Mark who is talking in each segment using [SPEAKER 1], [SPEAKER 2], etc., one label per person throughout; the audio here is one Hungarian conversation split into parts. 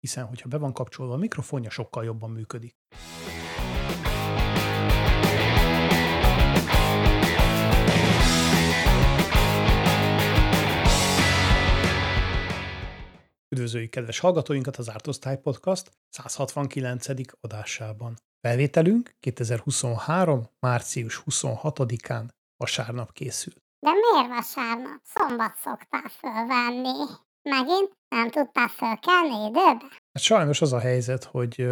[SPEAKER 1] hiszen hogyha be van kapcsolva a mikrofonja, sokkal jobban működik. Üdvözöljük kedves hallgatóinkat az Ártosztály Podcast 169. adásában. Felvételünk 2023. március 26-án vasárnap készült.
[SPEAKER 2] De miért vasárnap? Szombat szoktál fölvenni. Megint nem tudtál fölkelni időbe?
[SPEAKER 1] Hát sajnos az a helyzet, hogy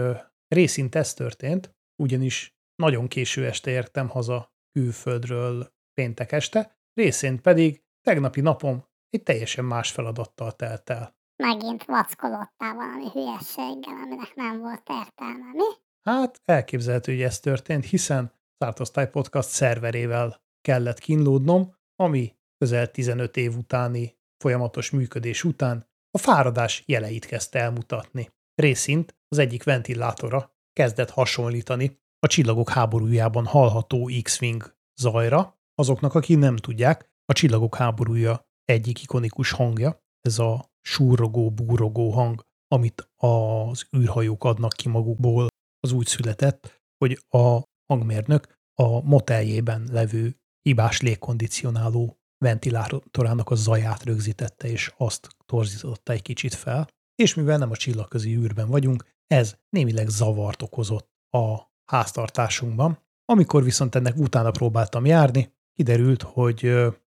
[SPEAKER 1] részint ez történt, ugyanis nagyon késő este értem haza külföldről péntek este, részint pedig tegnapi napom egy teljesen más feladattal telt el.
[SPEAKER 2] Megint vackolódtál valami hülyességgel, aminek nem volt értelme, mi?
[SPEAKER 1] Hát elképzelhető, hogy ez történt, hiszen Szártosztály Podcast szerverével kellett kínlódnom, ami közel 15 év utáni folyamatos működés után a fáradás jeleit kezdte elmutatni. Részint az egyik ventilátora kezdett hasonlítani a csillagok háborújában hallható X-Wing zajra. Azoknak, akik nem tudják, a csillagok háborúja egyik ikonikus hangja, ez a súrogó, búrogó hang, amit az űrhajók adnak ki magukból, az úgy született, hogy a hangmérnök a moteljében levő hibás légkondicionáló ventilátorának a zaját rögzítette, és azt torzította egy kicsit fel. És mivel nem a csillagközi űrben vagyunk, ez némileg zavart okozott a háztartásunkban. Amikor viszont ennek utána próbáltam járni, kiderült, hogy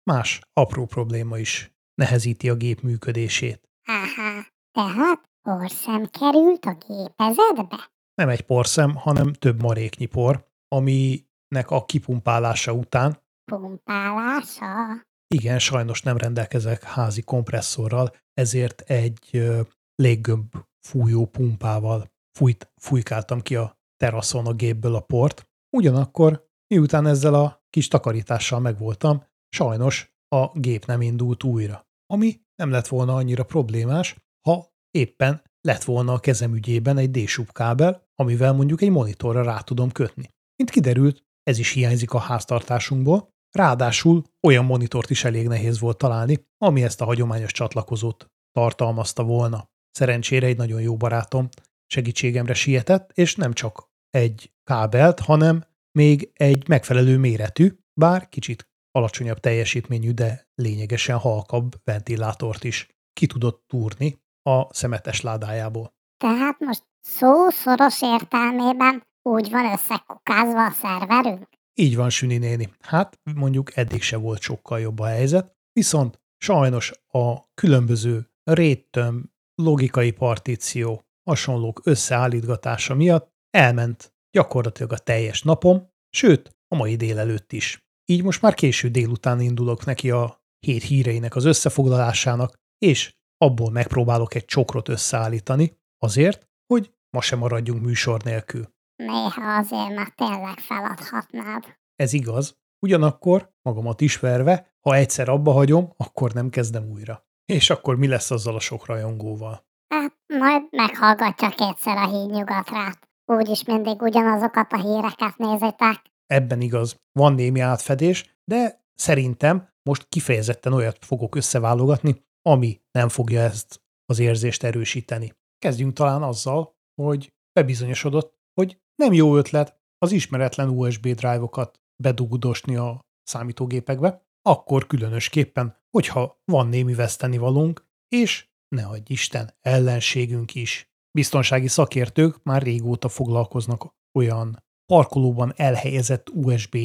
[SPEAKER 1] más apró probléma is nehezíti a gép működését.
[SPEAKER 2] Aha, tehát porszem került a gépezetbe?
[SPEAKER 1] Nem egy porszem, hanem több maréknyi por, aminek a kipumpálása után
[SPEAKER 2] Pumpálása?
[SPEAKER 1] Igen, sajnos nem rendelkezek házi kompresszorral, ezért egy léggömb fújó pumpával fújt, fújkáltam ki a teraszon a gépből a port. Ugyanakkor, miután ezzel a kis takarítással megvoltam, sajnos a gép nem indult újra. Ami nem lett volna annyira problémás, ha éppen lett volna a kezem ügyében egy d kábel, amivel mondjuk egy monitorra rá tudom kötni. Mint kiderült, ez is hiányzik a háztartásunkból, Ráadásul olyan monitort is elég nehéz volt találni, ami ezt a hagyományos csatlakozót tartalmazta volna. Szerencsére egy nagyon jó barátom segítségemre sietett, és nem csak egy kábelt, hanem még egy megfelelő méretű, bár kicsit alacsonyabb teljesítményű, de lényegesen halkabb ventilátort is ki tudott túrni a szemetes ládájából.
[SPEAKER 2] Tehát most szó szoros értelmében úgy van összekukázva a szerverünk?
[SPEAKER 1] Így van, Süni néni. Hát mondjuk eddig se volt sokkal jobb a helyzet, viszont sajnos a különböző réttöm, logikai partíció, hasonlók összeállítgatása miatt elment gyakorlatilag a teljes napom, sőt, a mai délelőtt is. Így most már késő délután indulok neki a hét híreinek az összefoglalásának, és abból megpróbálok egy csokrot összeállítani, azért, hogy ma sem maradjunk műsor nélkül.
[SPEAKER 2] Néha azért már tényleg feladhatnád.
[SPEAKER 1] Ez igaz, ugyanakkor magamat is verve, ha egyszer abba hagyom, akkor nem kezdem újra. És akkor mi lesz azzal a sok rajongóval?
[SPEAKER 2] Hát majd meghallgatja kétszer a hídnyugatrát. Úgyis mindig ugyanazokat a híreket nézitek.
[SPEAKER 1] Ebben igaz, van némi átfedés, de szerintem most kifejezetten olyat fogok összeválogatni, ami nem fogja ezt az érzést erősíteni. Kezdjünk talán azzal, hogy bebizonyosodott, hogy nem jó ötlet az ismeretlen USB drive-okat bedugdosni a számítógépekbe, akkor különösképpen, hogyha van némi vesztenivalónk, és ne adj Isten, ellenségünk is. Biztonsági szakértők már régóta foglalkoznak olyan parkolóban elhelyezett USB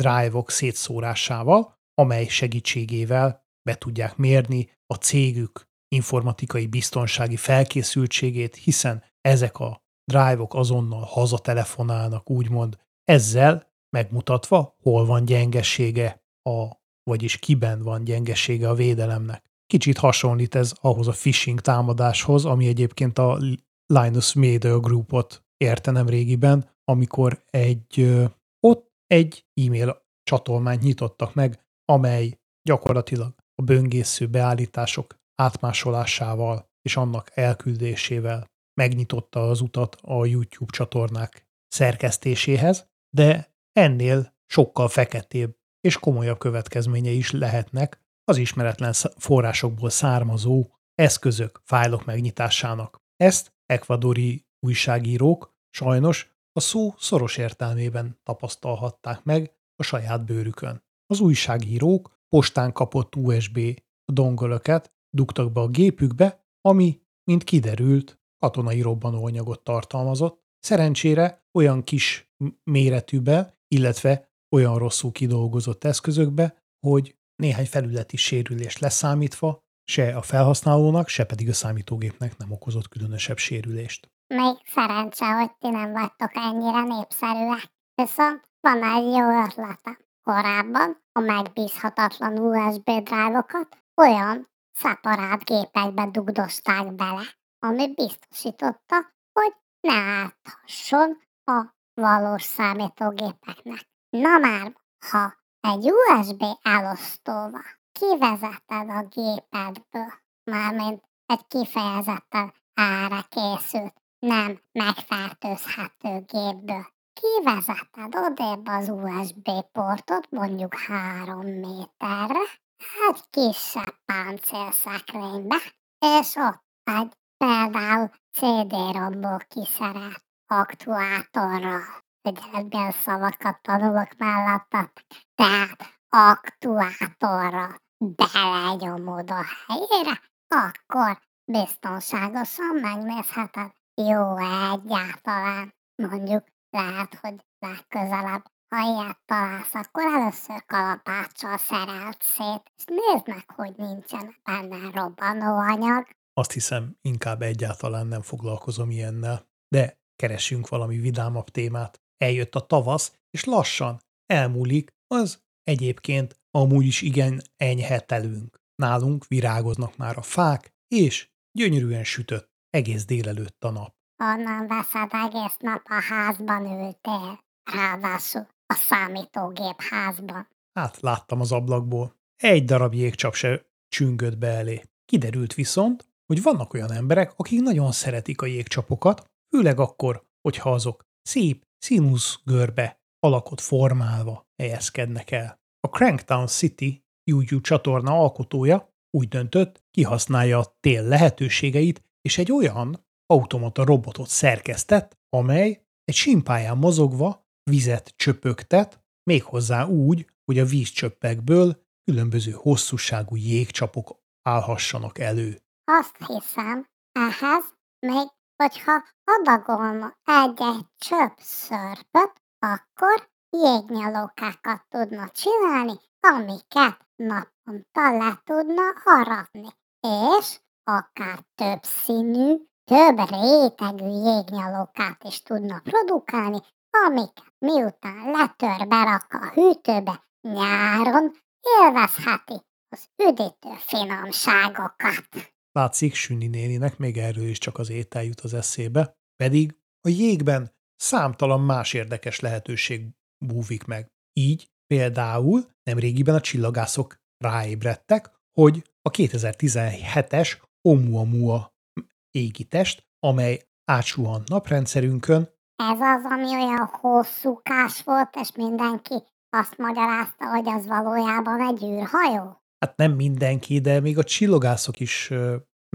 [SPEAKER 1] drive-ok szétszórásával, amely segítségével be tudják mérni a cégük informatikai biztonsági felkészültségét, hiszen ezek a drive-ok azonnal hazatelefonálnak, úgymond, ezzel megmutatva, hol van gyengessége, a, vagyis kiben van gyengessége a védelemnek. Kicsit hasonlít ez ahhoz a phishing támadáshoz, ami egyébként a Linus Media Groupot érte nem régiben, amikor egy ott egy e-mail csatolmányt nyitottak meg, amely gyakorlatilag a böngésző beállítások átmásolásával és annak elküldésével megnyitotta az utat a YouTube csatornák szerkesztéséhez, de ennél sokkal feketébb és komolyabb következménye is lehetnek az ismeretlen forrásokból származó eszközök, fájlok megnyitásának. Ezt ekvadori újságírók sajnos a szó szoros értelmében tapasztalhatták meg a saját bőrükön. Az újságírók postán kapott USB dongolöket dugtak be a gépükbe, ami, mint kiderült, katonai robbanóanyagot tartalmazott. Szerencsére olyan kis méretűbe, illetve olyan rosszul kidolgozott eszközökbe, hogy néhány felületi sérülést leszámítva se a felhasználónak, se pedig a számítógépnek nem okozott különösebb sérülést.
[SPEAKER 2] Még szerencse, hogy ti nem vagytok ennyire népszerűek. Viszont van egy jó ötlete. Korábban a megbízhatatlan USB drávokat olyan szeparát gépekbe dugdosták bele, ami biztosította, hogy ne áthasson a valós számítógépeknek. Na már, ha egy USB elosztóval kivezeted a gépedből, mármint egy kifejezetten ára készült, nem megfertőzhető gépből, kivezeted odébb az USB portot mondjuk három méterre, egy kisebb páncélszekrénybe, és ott egy például CD-romból kiszerelt aktuátorral. Egy szavakat tanulok mellettet. Tehát aktuátorral belenyomod a helyére, akkor biztonságosan megnézheted. Jó egyáltalán. Mondjuk lehet, hogy legközelebb ha ilyet találsz, akkor először kalapáccsal szerelt szét, és nézd meg, hogy nincsen benne robbanóanyag.
[SPEAKER 1] Azt hiszem, inkább egyáltalán nem foglalkozom ilyennel. De keresünk valami vidámabb témát. Eljött a tavasz, és lassan elmúlik az egyébként amúgy is igen enyhe telünk. Nálunk virágoznak már a fák, és gyönyörűen sütött egész délelőtt a nap.
[SPEAKER 2] Onnan veszed egész nap a házban ültél. Ráadásul a számítógép házban.
[SPEAKER 1] Hát láttam az ablakból. Egy darab jégcsap se csüngött be elé. Kiderült viszont, hogy vannak olyan emberek, akik nagyon szeretik a jégcsapokat, főleg akkor, hogyha azok szép színusz görbe alakot formálva helyezkednek el. A Cranktown City YouTube csatorna alkotója úgy döntött, kihasználja a tél lehetőségeit, és egy olyan automata robotot szerkesztett, amely egy simpáján mozogva vizet csöpögtet, méghozzá úgy, hogy a vízcsöppekből különböző hosszúságú jégcsapok állhassanak elő.
[SPEAKER 2] Azt hiszem, ehhez még, hogyha adagolna egy-egy csöpp szörpöt, akkor jégnyalókákat tudna csinálni, amiket naponta le tudna aratni, és akár több színű, több rétegű jégnyalókát is tudna produkálni, amiket miután letör berak a hűtőbe nyáron, élvezheti az üdítő finomságokat.
[SPEAKER 1] Látszik, Süni néninek még erről is csak az étel jut az eszébe, pedig a jégben számtalan más érdekes lehetőség búvik meg. Így például nemrégiben a csillagászok ráébredtek, hogy a 2017-es Oumuamua égitest, amely átsuhan naprendszerünkön,
[SPEAKER 2] ez az, ami olyan hosszúkás volt, és mindenki azt magyarázta, hogy az valójában egy űrhajó?
[SPEAKER 1] Hát nem mindenki, de még a csillogászok is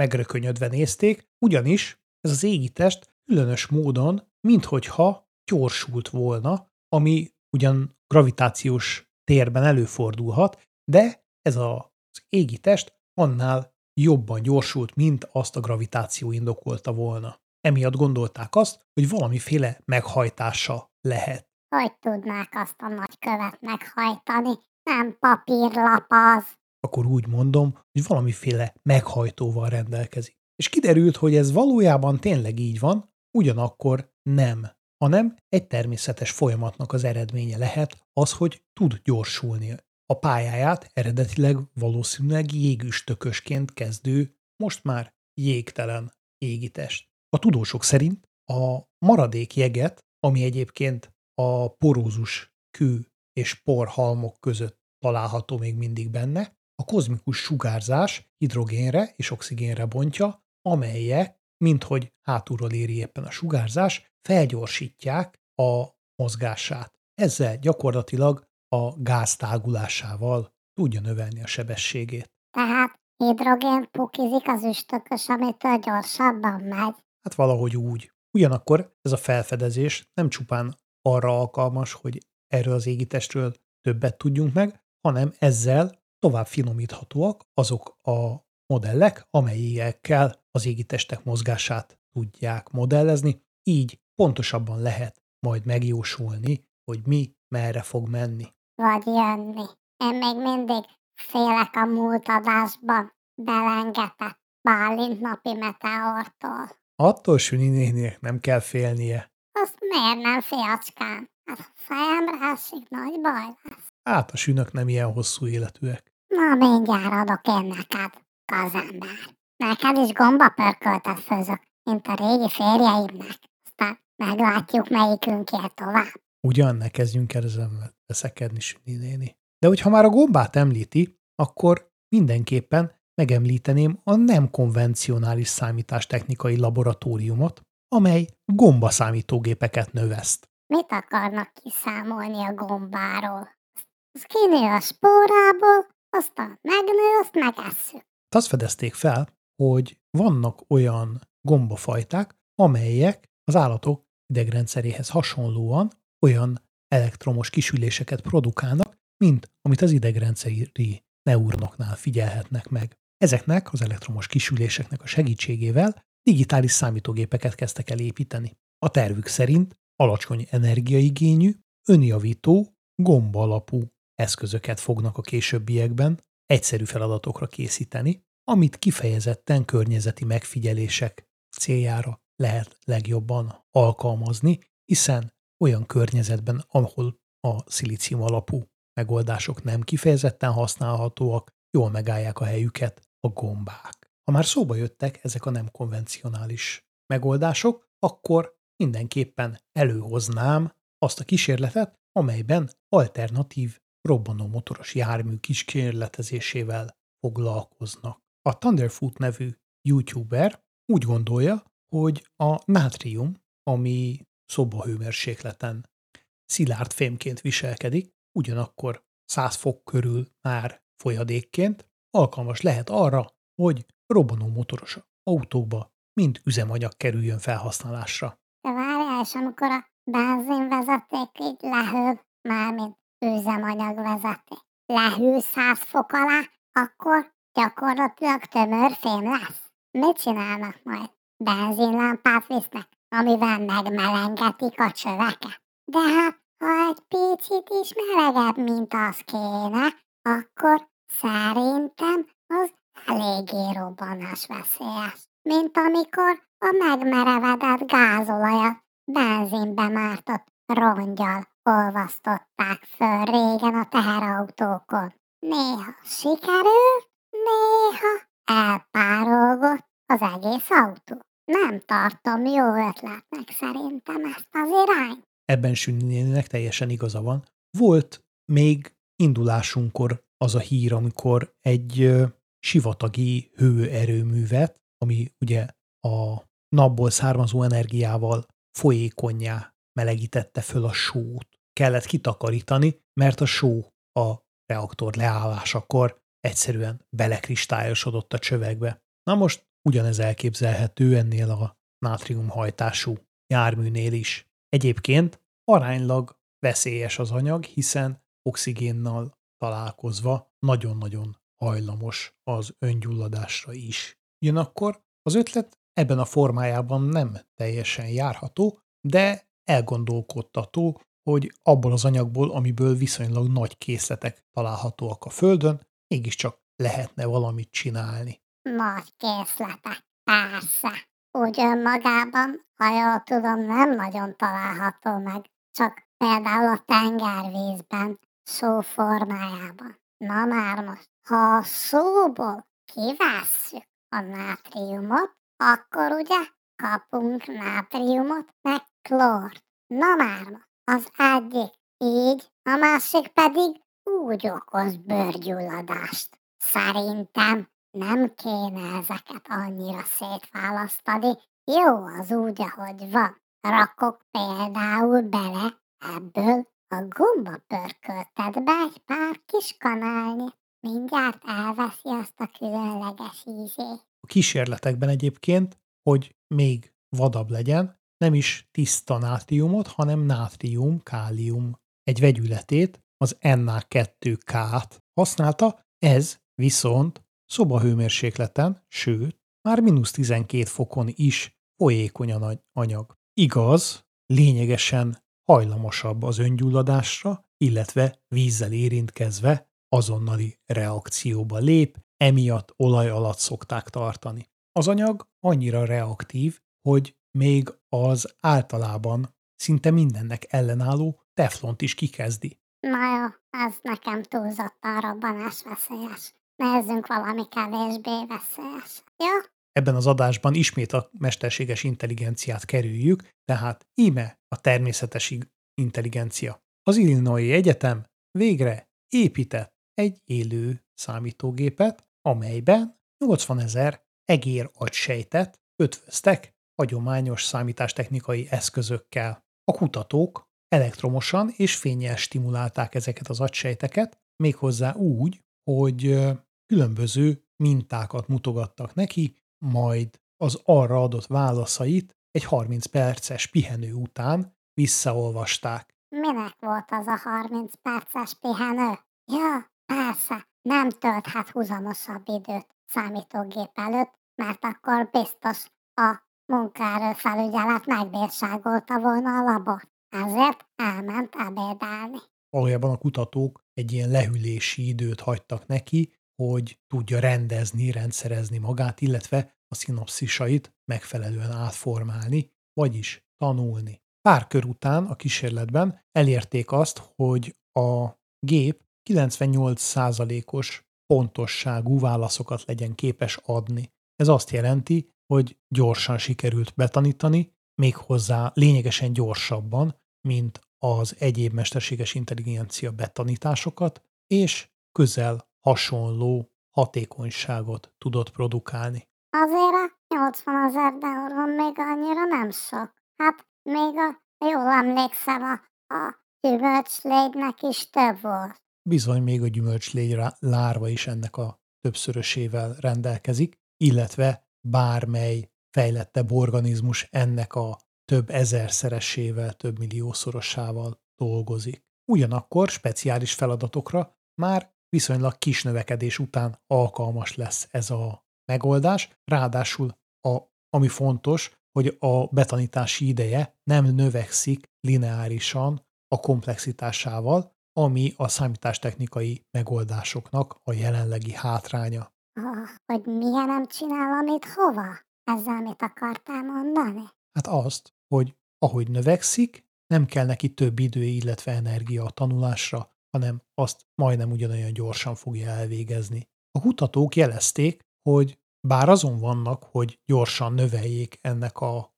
[SPEAKER 1] megrökönyödve nézték, ugyanis ez az égitest különös módon, minthogyha gyorsult volna, ami ugyan gravitációs térben előfordulhat, de ez az égitest annál jobban gyorsult, mint azt a gravitáció indokolta volna. Emiatt gondolták azt, hogy valamiféle meghajtása lehet.
[SPEAKER 2] Hogy tudnák azt a nagykövet meghajtani? Nem papírlap az.
[SPEAKER 1] Akkor úgy mondom, hogy valamiféle meghajtóval rendelkezik. És kiderült, hogy ez valójában tényleg így van, ugyanakkor nem, hanem egy természetes folyamatnak az eredménye lehet az, hogy tud gyorsulni. A pályáját eredetileg valószínűleg jégüstökösként kezdő, most már jégtelen égitest. A tudósok szerint a maradék jeget, ami egyébként a porózus kő és porhalmok között található még mindig benne, a kozmikus sugárzás hidrogénre és oxigénre bontja, amelyek, minthogy hátulról éri éppen a sugárzás, felgyorsítják a mozgását. Ezzel gyakorlatilag a gáz tágulásával tudja növelni a sebességét.
[SPEAKER 2] Tehát hidrogén pukizik az üstökös, amitől gyorsabban megy.
[SPEAKER 1] Hát valahogy úgy. Ugyanakkor ez a felfedezés nem csupán arra alkalmas, hogy erről az égitestről többet tudjunk meg, hanem ezzel tovább finomíthatóak azok a modellek, amelyekkel az égitestek mozgását tudják modellezni, így pontosabban lehet majd megjósolni, hogy mi merre fog menni.
[SPEAKER 2] Vagy jönni. Én még mindig félek a múlt adásban belengetett Bálint napi meteortól.
[SPEAKER 1] Attól Süni néninek nem kell félnie.
[SPEAKER 2] Azt miért nem, fiacskám? Hát a fejemre esik, nagy baj lesz.
[SPEAKER 1] Hát a sünök nem ilyen hosszú életűek.
[SPEAKER 2] Na, mindjárt adok én neked, gazember. Neked is gombapörköltet főzök, mint a régi férjeimnek. Aztán meglátjuk, melyikünk ér tovább.
[SPEAKER 1] Ugyan ne kezdjünk el ezen veszekedni, Süni néni. De hogyha már a gombát említi, akkor mindenképpen megemlíteném a nem konvencionális számítástechnikai laboratóriumot, amely gombaszámítógépeket növeszt.
[SPEAKER 2] Mit akarnak kiszámolni a gombáról? Az kinő a spórából, aztán megnő, azt megesszük.
[SPEAKER 1] Azt fedezték fel, hogy vannak olyan gombafajták, amelyek az állatok idegrendszeréhez hasonlóan olyan elektromos kisüléseket produkálnak, mint amit az idegrendszeri neuronoknál figyelhetnek meg. Ezeknek az elektromos kisüléseknek a segítségével digitális számítógépeket kezdtek el építeni. A tervük szerint alacsony energiaigényű, önjavító, gomba alapú eszközöket fognak a későbbiekben egyszerű feladatokra készíteni, amit kifejezetten környezeti megfigyelések céljára lehet legjobban alkalmazni, hiszen olyan környezetben, ahol a szilícium alapú megoldások nem kifejezetten használhatóak, jól megállják a helyüket a gombák. Ha már szóba jöttek ezek a nem konvencionális megoldások, akkor mindenképpen előhoznám azt a kísérletet, amelyben alternatív robbanómotoros jármű kísérletezésével foglalkoznak. A Thunderfoot nevű youtuber úgy gondolja, hogy a nátrium, ami szobahőmérsékleten szilárd fémként viselkedik, ugyanakkor 100 fok körül már folyadékként, alkalmas lehet arra, hogy robbanó motoros autóba, mint üzemanyag kerüljön felhasználásra.
[SPEAKER 2] De várjál, és amikor a benzinvezeték így lehűl, mármint üzemanyag vezeték, lehűl 100 fok alá, akkor gyakorlatilag tömörfém lesz. Mit csinálnak majd? Benzinlámpát visznek, amivel megmelengetik a csöveket. De hát, ha egy picit is melegebb, mint az kéne, akkor Szerintem az eléggé robbanás veszélyes. Mint amikor a megmerevedett gázolajat benzinbe mártott rongyal olvasztották föl régen a teherautókon. Néha sikerült, néha elpárolgott az egész autó. Nem tartom jó ötletnek szerintem ezt az irányt.
[SPEAKER 1] Ebben Sünninének teljesen igaza van. Volt még indulásunkkor az a hír, amikor egy sivatagi hőerőművet, ami ugye a napból származó energiával folyékonyá melegítette föl a sót. Kellett kitakarítani, mert a só a reaktor leállásakor egyszerűen belekristályosodott a csövekbe. Na most ugyanez elképzelhető ennél a nátriumhajtású járműnél is. Egyébként aránylag veszélyes az anyag, hiszen oxigénnal találkozva nagyon-nagyon hajlamos az öngyulladásra is. Ugyanakkor az ötlet ebben a formájában nem teljesen járható, de elgondolkodtató, hogy abból az anyagból, amiből viszonylag nagy készletek találhatóak a Földön, mégiscsak lehetne valamit csinálni.
[SPEAKER 2] Nagy készletek, persze. Úgy önmagában, ha jól tudom, nem nagyon található meg, csak például a tengervízben, szó formájában. Na már most, ha a szóból kivesszük a nátriumot, akkor ugye kapunk nátriumot, meg klort. Na már az egyik így, a másik pedig úgy okoz bőrgyulladást. Szerintem nem kéne ezeket annyira szétválasztani, jó az úgy, ahogy van. Rakok például bele ebből a gomba pörköltetbe egy pár kis kanálnyi. Mindjárt elveszi azt a különleges ízét.
[SPEAKER 1] A kísérletekben egyébként, hogy még vadabb legyen, nem is tiszta nátriumot, hanem nátrium, kálium egy vegyületét, az Na2K-t használta, ez viszont szobahőmérsékleten, sőt, már mínusz 12 fokon is folyékony anyag. Igaz, lényegesen hajlamosabb az öngyulladásra, illetve vízzel érintkezve azonnali reakcióba lép, emiatt olaj alatt szokták tartani. Az anyag annyira reaktív, hogy még az általában szinte mindennek ellenálló teflont is kikezdi.
[SPEAKER 2] Na jó, ez nekem túlzottan robbanás veszélyes. Nehezzünk valami kevésbé veszélyes. Jó?
[SPEAKER 1] Ebben az adásban ismét a mesterséges intelligenciát kerüljük, tehát íme a természetes intelligencia. Az Illinois Egyetem végre épített egy élő számítógépet, amelyben 80 ezer egér agysejtet ötvöztek hagyományos számítástechnikai eszközökkel. A kutatók elektromosan és fényel stimulálták ezeket az agysejteket, méghozzá úgy, hogy különböző mintákat mutogattak neki, majd az arra adott válaszait egy 30 perces pihenő után visszaolvasták.
[SPEAKER 2] Minek volt az a 30 perces pihenő? Ja, persze, nem tölthet húzamosabb időt számítógép előtt, mert akkor biztos a munkaerő felügyelet megbírságolta volna a labort. Ezért elment ebédelni.
[SPEAKER 1] Valójában a kutatók egy ilyen lehűlési időt hagytak neki, hogy tudja rendezni, rendszerezni magát, illetve a szinapszisait megfelelően átformálni, vagyis tanulni. Pár kör után a kísérletben elérték azt, hogy a gép 98%-os pontosságú válaszokat legyen képes adni. Ez azt jelenti, hogy gyorsan sikerült betanítani, méghozzá lényegesen gyorsabban, mint az egyéb mesterséges intelligencia betanításokat, és közel hasonló hatékonyságot tudott produkálni.
[SPEAKER 2] Azért a 80 ezer euró még annyira nem sok. Hát még a, jól emlékszem, a, a gyümölcslégynek is több volt.
[SPEAKER 1] Bizony még a gyümölcslégy lárva is ennek a többszörösével rendelkezik, illetve bármely fejlettebb organizmus ennek a több ezerszeresével, több milliószorosával dolgozik. Ugyanakkor speciális feladatokra már viszonylag kis növekedés után alkalmas lesz ez a megoldás, ráadásul a, ami fontos, hogy a betanítási ideje nem növekszik lineárisan a komplexitásával, ami a számítástechnikai megoldásoknak a jelenlegi hátránya.
[SPEAKER 2] Hogy milyen nem csinál, amit hova? Ezzel mit akartál mondani?
[SPEAKER 1] Hát azt, hogy ahogy növekszik, nem kell neki több idő, illetve energia a tanulásra, hanem azt majdnem ugyanolyan gyorsan fogja elvégezni. A kutatók jelezték, hogy bár azon vannak, hogy gyorsan növeljék ennek a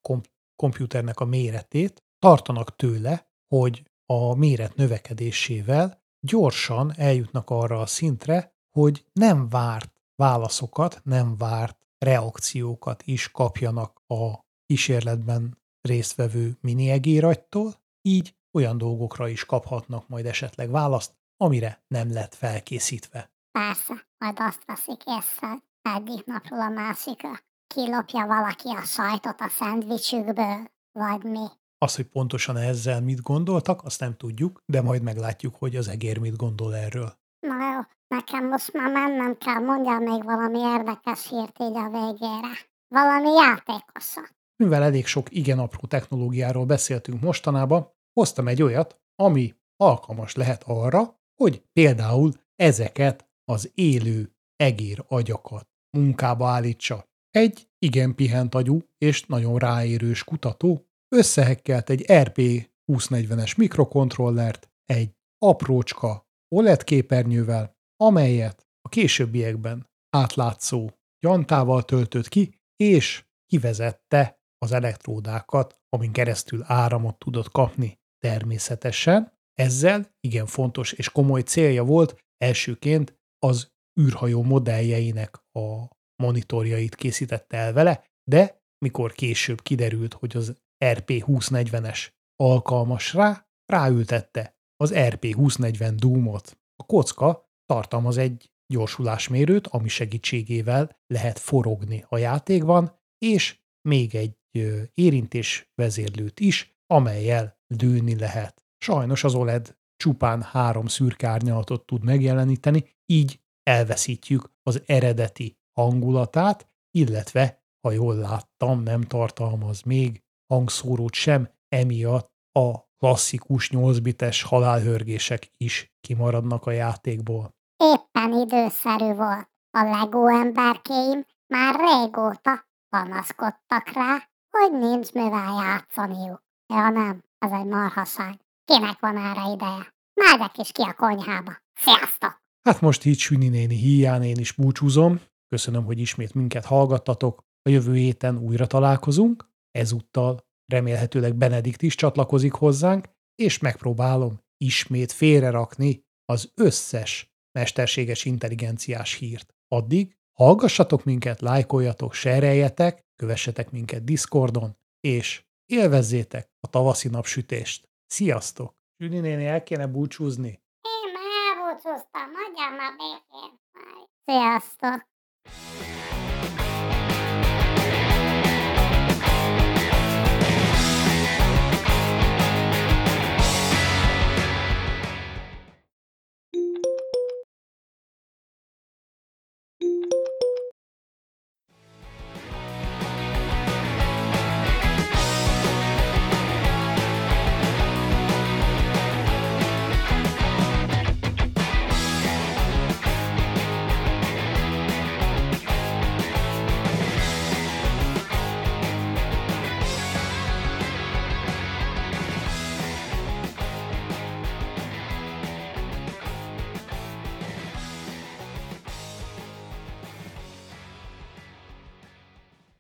[SPEAKER 1] komputernek a méretét, tartanak tőle, hogy a méret növekedésével gyorsan eljutnak arra a szintre, hogy nem várt válaszokat, nem várt reakciókat is kapjanak a kísérletben résztvevő miniegéragytól, így olyan dolgokra is kaphatnak majd esetleg választ, amire nem lett felkészítve.
[SPEAKER 2] Persze, majd azt veszik észre egyik napról a másikra. Kilopja valaki a sajtot a szendvicsükből, vagy mi.
[SPEAKER 1] Az, hogy pontosan ezzel mit gondoltak, azt nem tudjuk, de majd meglátjuk, hogy az egér mit gondol erről.
[SPEAKER 2] Na jó, nekem most már mennem kell, mondjál még valami érdekes hírt így a végére. Valami játékosat.
[SPEAKER 1] Mivel elég sok igen apró technológiáról beszéltünk mostanában, hoztam egy olyat, ami alkalmas lehet arra, hogy például ezeket az élő egér agyakat munkába állítsa. Egy igen pihent agyú és nagyon ráérős kutató összehekkelt egy RP 2040-es mikrokontrollert egy aprócska OLED képernyővel, amelyet a későbbiekben átlátszó gyantával töltött ki, és kivezette az elektródákat, amin keresztül áramot tudott kapni. Természetesen ezzel igen fontos és komoly célja volt elsőként az űrhajó modelljeinek a monitorjait készítette el vele, de mikor később kiderült, hogy az RP2040-es alkalmas rá, ráültette az RP2040 Doom-ot. A kocka tartalmaz egy gyorsulásmérőt, ami segítségével lehet forogni a játékban, és még egy érintés vezérlőt is, amelyel dőni lehet. Sajnos az OLED csupán három szürke árnyalatot tud megjeleníteni, így elveszítjük az eredeti hangulatát, illetve, ha jól láttam, nem tartalmaz még hangszórót sem, emiatt a klasszikus 8-bites halálhörgések is kimaradnak a játékból.
[SPEAKER 2] Éppen időszerű volt. A Lego emberkéim már régóta panaszkodtak rá, hogy nincs mivel játszaniuk. Ja nem, ez egy marhaság. Kinek van erre ideje? Megyek is ki a konyhába. Sziasztok!
[SPEAKER 1] Hát most így Süni néni híján én is búcsúzom. Köszönöm, hogy ismét minket hallgattatok. A jövő héten újra találkozunk. Ezúttal remélhetőleg Benedikt is csatlakozik hozzánk, és megpróbálom ismét félrerakni az összes mesterséges intelligenciás hírt. Addig hallgassatok minket, lájkoljatok, sereljetek, kövessetek minket Discordon, és élvezzétek a tavaszi napsütést. Sziasztok! Süni néni, el kéne búcsúzni.
[SPEAKER 2] Én már elbúcsúztam, hagyjam már békén. Sziasztok!